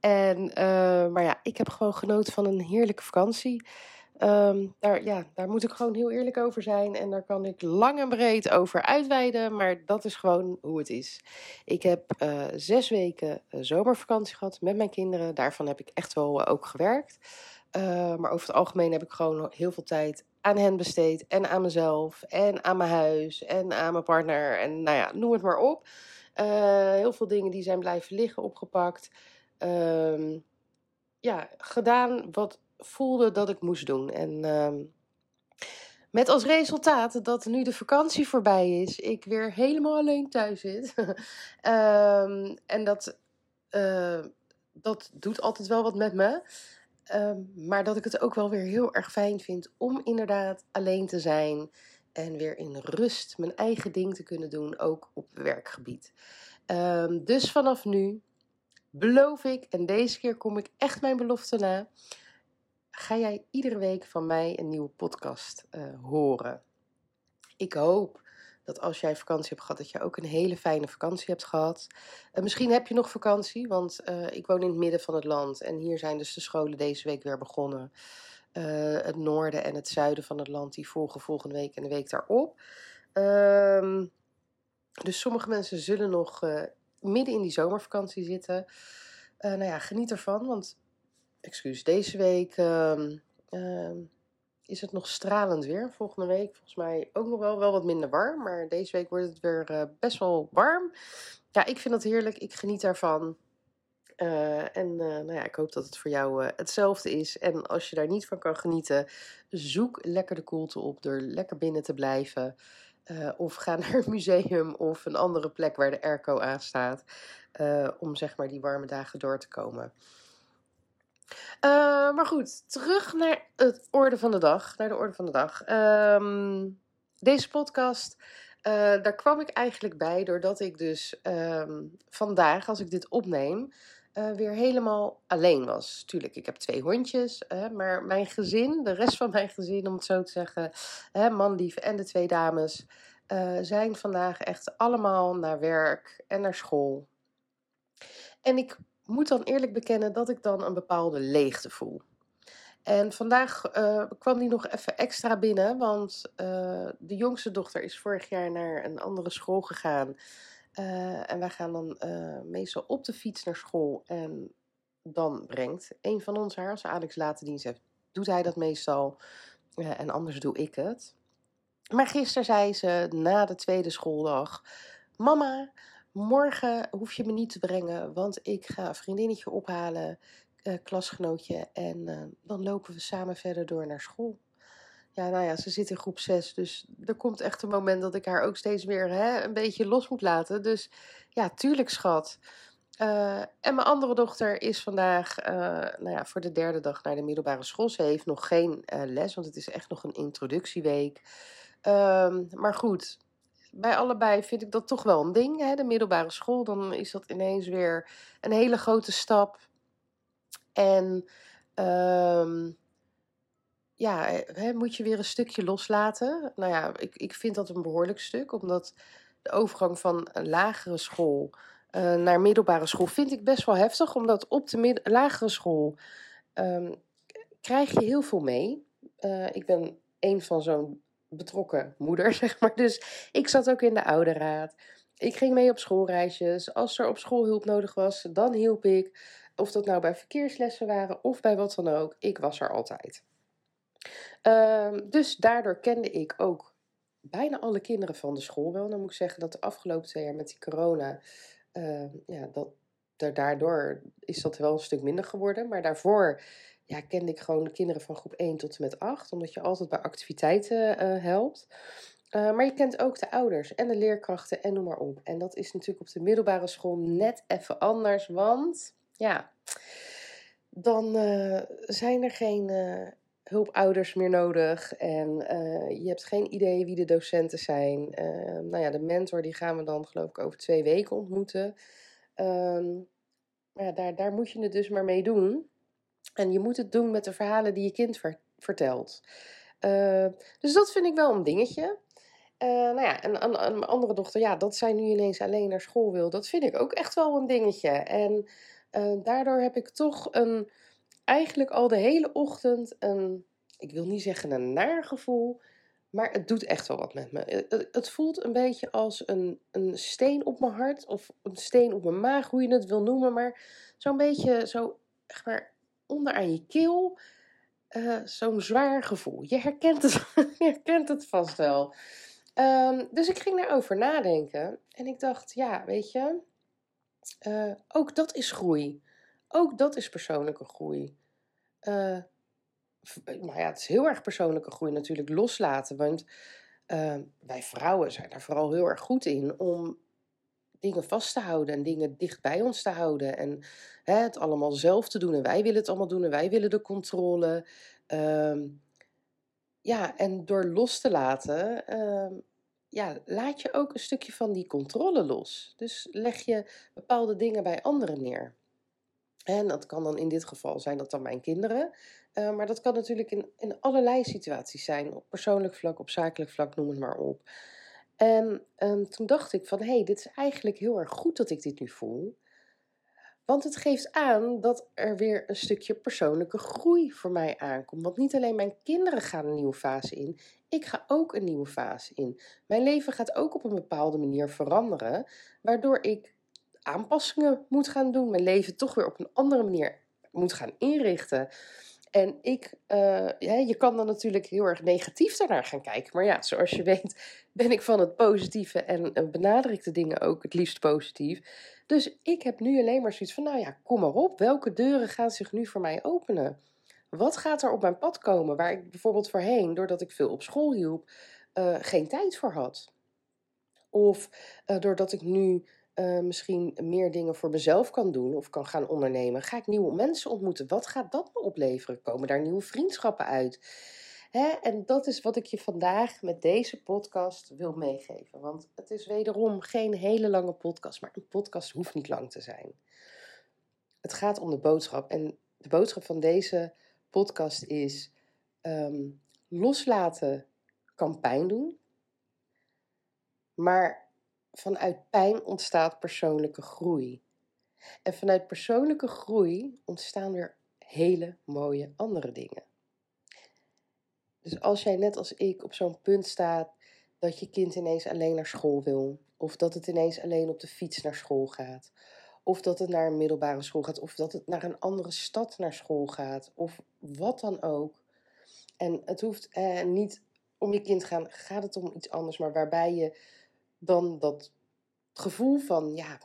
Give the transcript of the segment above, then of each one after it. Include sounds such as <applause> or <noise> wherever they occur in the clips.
En, eh, maar ja, ik heb gewoon genoten van een heerlijke vakantie. Ehm, daar, ja, daar moet ik gewoon heel eerlijk over zijn. En daar kan ik lang en breed over uitweiden. Maar dat is gewoon hoe het is. Ik heb uh, zes weken uh, zomervakantie gehad met mijn kinderen. Daarvan heb ik echt wel ook gewerkt. maar over het algemeen heb ik gewoon heel veel tijd aan hen besteed. En aan mezelf. En aan mijn huis. En aan mijn partner. En nou ja, noem het maar op. heel veel dingen die zijn blijven liggen, opgepakt. Um, ja, gedaan wat voelde dat ik moest doen. En um, met als resultaat dat nu de vakantie voorbij is, ik weer helemaal alleen thuis zit. um, <laughs> en dat, uh, dat doet altijd wel wat met me. maar dat ik het ook wel weer heel erg fijn vind om inderdaad alleen te zijn. En weer in rust mijn eigen ding te kunnen doen, ook op werkgebied. dus vanaf nu beloof ik, en deze keer kom ik echt mijn belofte na, ga jij iedere week van mij een nieuwe podcast uh, horen. Ik hoop dat als jij vakantie hebt gehad, dat je ook een hele fijne vakantie hebt gehad. Misschien heb je nog vakantie, want uh, ik woon in het midden van het land en hier zijn dus de scholen deze week weer begonnen. het noorden en het zuiden van het land die volgen volgende week en de week daarop. Ehm, dus sommige mensen zullen nog midden in die zomervakantie zitten. Uh, nou ja, geniet ervan, want, excuus, deze week uh, uh, is het nog stralend weer. Volgende week volgens mij ook nog wel, wel wat minder warm, maar deze week wordt het weer eh, best wel warm. Ja, ik vind dat heerlijk, ik geniet daarvan. Uh, en nou ja, ik hoop dat het voor jou hetzelfde is. En als je daar niet van kan genieten, zoek lekker de koelte op door lekker binnen te blijven. Uh, of ga <laughs> naar een museum of een andere plek waar de airco aan staat. Uh, om zeg maar die warme dagen door te komen. Uh, maar goed, terug naar het orde van de dag. Naar de orde van de dag. Um, deze podcast, daar kwam ik eigenlijk bij doordat ik dus um, vandaag, als ik dit opneem, uh, weer helemaal alleen was. Tuurlijk, ik heb twee hondjes, maar mijn gezin, de rest van mijn gezin, om het zo te zeggen, hè, en de twee dames, uh, zijn vandaag echt allemaal naar werk en naar school. En ik moet dan eerlijk bekennen dat ik dan een bepaalde leegte voel. En vandaag uh, kwam die nog even extra binnen, want de jongste dochter is vorig jaar naar een andere school gegaan. Uh, en wij gaan dan uh, meestal op de fiets naar school. En dan brengt een van ons haar, als Alex later dienst heeft, doet hij dat meestal. Uh, en anders doe ik het. Maar gisteren zei ze na de tweede schooldag: Mama, morgen hoef je me niet te brengen, want ik ga een vriendinnetje ophalen, klasgenootje. En dan lopen we samen verder door naar school. Ja, nou ja, ze zit in groep 6. Dus er komt echt een moment dat ik haar ook steeds weer hè, een beetje los moet laten. Dus ja, tuurlijk, schat. Uh, en mijn andere dochter is vandaag uh, nou ja, voor de derde dag naar de middelbare school. Ze heeft nog geen uh, les, want het is echt nog een introductieweek. Ehm, maar goed, bij allebei vind ik dat toch wel een ding. Hè? De middelbare school, dan is dat ineens weer een hele grote stap. En um, ja, eh, hè, moet je weer een stukje loslaten. Nou ja, ik, ik vind dat een behoorlijk stuk, omdat de overgang van een lagere school uh, naar middelbare school vind ik best wel heftig, omdat op de lagere school um, krijg je heel veel mee. Uh, ik ben een van zo'n betrokken moeder, <laughs> zeg maar. Dus ik zat ook in de ouderraad. Ik ging mee op schoolreisjes. Als er op school hulp nodig was, dan hielp ik. Of dat nou bij verkeerslessen waren of bij wat dan ook. Ik was er altijd. Um, dus daardoor kende ik ook bijna alle kinderen van de school wel. Dan moet ik zeggen dat de afgelopen twee jaar met die corona, uh, ja, dat, daardoor is dat wel een stuk minder geworden. Maar daarvoor ja, kende ik gewoon de kinderen van groep 1 tot en met 8, omdat je altijd bij activiteiten uh, helpt. Uh, maar je kent ook de ouders en de leerkrachten en noem maar op. En dat is natuurlijk op de middelbare school net even anders, want ja, dan uh, zijn er geen uh, hulpouders meer nodig en uh, je hebt geen idee wie de docenten zijn. nou ja, de mentor die gaan we dan geloof ik over twee weken ontmoeten. Um, maar ja, daar, daar moet je het dus maar mee doen. En je moet het doen met de verhalen die je kind vertelt. dus dat vind ik wel een dingetje. Uh, nou ja, en aan, mijn andere dochter, ja, dat zij nu ineens alleen naar school wil, dat vind ik ook echt wel een dingetje. En uh, daardoor heb ik toch een, eigenlijk al de hele ochtend een, ik wil niet zeggen een naar gevoel, maar het doet echt wel wat met me. Het, het, voelt een beetje als een, een steen op mijn hart of een steen op mijn maag, hoe je het wil noemen, maar zo'n beetje zo, echt maar onder aan je keel. Uh, zo'n zwaar gevoel. Je herkent het, <laughs> herkent het vast wel. Ehm, dus ik ging daarover nadenken en ik dacht, ja, weet je, ook dat is groei. Ook dat is persoonlijke groei. Uh, ja, het is heel erg persoonlijke groei natuurlijk loslaten. Want uh, wij vrouwen zijn daar vooral heel erg goed in om dingen vast te houden en dingen dicht bij ons te houden. En hè, het allemaal zelf te doen. En wij willen het allemaal doen en wij willen de controle. Uh, ja, en door los te laten, uh, ja, laat je ook een stukje van die controle los. Dus leg je bepaalde dingen bij anderen neer. En dat kan dan in dit geval zijn dat dan mijn kinderen. Uh, maar dat kan natuurlijk in, in allerlei situaties zijn. Op persoonlijk vlak, op zakelijk vlak, noem het maar op. En um, toen dacht ik van, hé, hey, dit is eigenlijk heel erg goed dat ik dit nu voel. Want het geeft aan dat er weer een stukje persoonlijke groei voor mij aankomt. Want niet alleen mijn kinderen gaan een nieuwe fase in, ik ga ook een nieuwe fase in. Mijn leven gaat ook op een bepaalde manier veranderen, waardoor ik aanpassingen moet gaan doen. Mijn leven toch weer op een andere manier moet gaan inrichten. En ik, uh, ja, je kan dan natuurlijk heel erg negatief daarnaar gaan kijken. Maar ja, zoals je weet, ben ik van het positieve en uh, benader ik de dingen ook het liefst positief. Dus ik heb nu alleen maar zoiets van: nou ja, kom maar op. Welke deuren gaan zich nu voor mij openen? Wat gaat er op mijn pad komen waar ik bijvoorbeeld voorheen, doordat ik veel op school hielp, uh, geen tijd voor had? Of doordat ik nu uh, misschien meer dingen voor mezelf kan doen of kan gaan ondernemen? Ga ik nieuwe mensen ontmoeten? Wat gaat dat me opleveren? Komen daar nieuwe vriendschappen uit? Hè? En dat is wat ik je vandaag met deze podcast wil meegeven. Want het is wederom geen hele lange podcast, maar een podcast hoeft niet lang te zijn. Het gaat om de boodschap. En de boodschap van deze podcast is: um, loslaten kan pijn doen. Maar vanuit pijn ontstaat persoonlijke groei. En vanuit persoonlijke groei ontstaan weer hele mooie andere dingen. Dus als jij net als ik op zo'n punt staat dat je kind ineens alleen naar school wil, of dat het ineens alleen op de fiets naar school gaat, of dat het naar een middelbare school gaat, of dat het naar een andere stad naar school gaat, of wat dan ook. En het hoeft eh, niet om je kind gaan, gaat het om iets anders, maar waarbij je dan dat gevoel van, ja,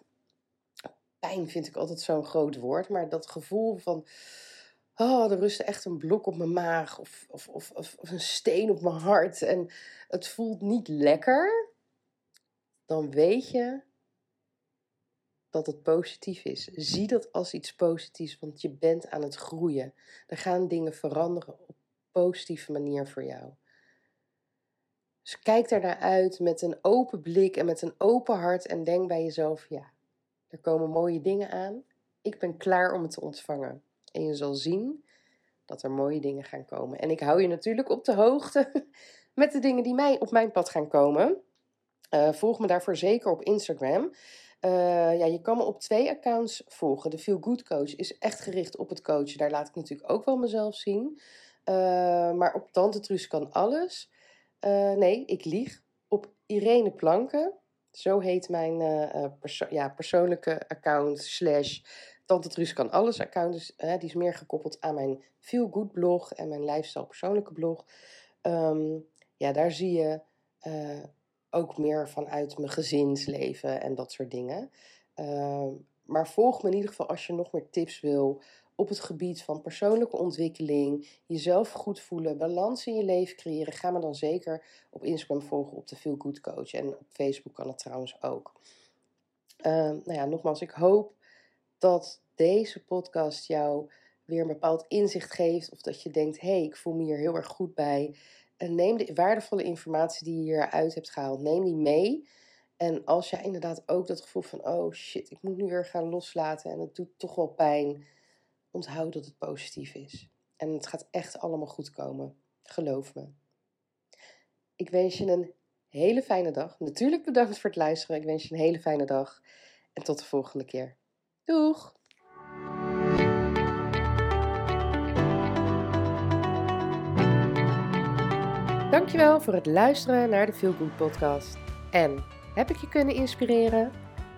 pijn vind ik altijd zo'n groot woord, maar dat gevoel van, oh, er rust echt een blok op mijn maag of, of, of, of, een steen op mijn hart en het voelt niet lekker, dan weet je dat het positief is. Zie dat als iets positiefs, want je bent aan het groeien. Er gaan dingen veranderen op positieve manier voor jou. Dus kijk naar uit met een open blik en met een open hart en denk bij jezelf: ja, er komen mooie dingen aan. Ik ben klaar om het te ontvangen. En je zal zien dat er mooie dingen gaan komen. En ik hou je natuurlijk op de hoogte <laughs> met de dingen die mij op mijn pad gaan komen. Uh, volg me daarvoor zeker op Instagram. Uh, ja, je kan me op twee accounts volgen. De Feel Good Coach is echt gericht op het coachen. Daar laat ik natuurlijk ook wel mezelf zien. Uh, maar op Tante Truus kan alles. Uh, nee, ik lieg. Op Irene Planken. Zo heet mijn uh, perso ja, persoonlijke account slash Tante Truus kan alles account. Dus, die is meer gekoppeld aan mijn Feel Good blog en mijn lifestyle persoonlijke blog. Um, ja, daar zie je ook meer vanuit mijn gezinsleven en dat soort dingen. Uh, maar volg me in ieder geval als je nog meer tips wil op het gebied van persoonlijke ontwikkeling, jezelf goed voelen, balans in je leven creëren, ga me dan zeker op Instagram volgen op de Feel Good Coach. En op Facebook kan het trouwens ook. Uh, nou ja, nogmaals, ik hoop dat deze podcast jou weer een bepaald inzicht geeft. Of dat je denkt, hé, hey, ik voel me hier heel erg goed bij. En neem de waardevolle informatie die je hieruit hebt gehaald, neem die mee. En als jij inderdaad ook dat gevoel van, oh shit, ik moet nu weer gaan loslaten en het doet toch wel pijn. Onthoud dat het positief is. En het gaat echt allemaal goed komen. Geloof me. Ik wens je een hele fijne dag. Natuurlijk bedankt voor het luisteren. Ik wens je een hele fijne dag. En tot de volgende keer. Doeg! Dankjewel voor het luisteren naar de Feel Good podcast. En heb ik je kunnen inspireren?